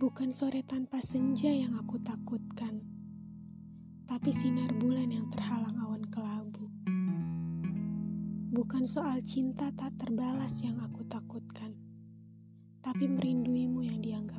Bukan sore tanpa senja yang aku takutkan, tapi sinar bulan yang terhalang awan kelabu. Bukan soal cinta tak terbalas yang aku takutkan, tapi merinduimu yang dianggap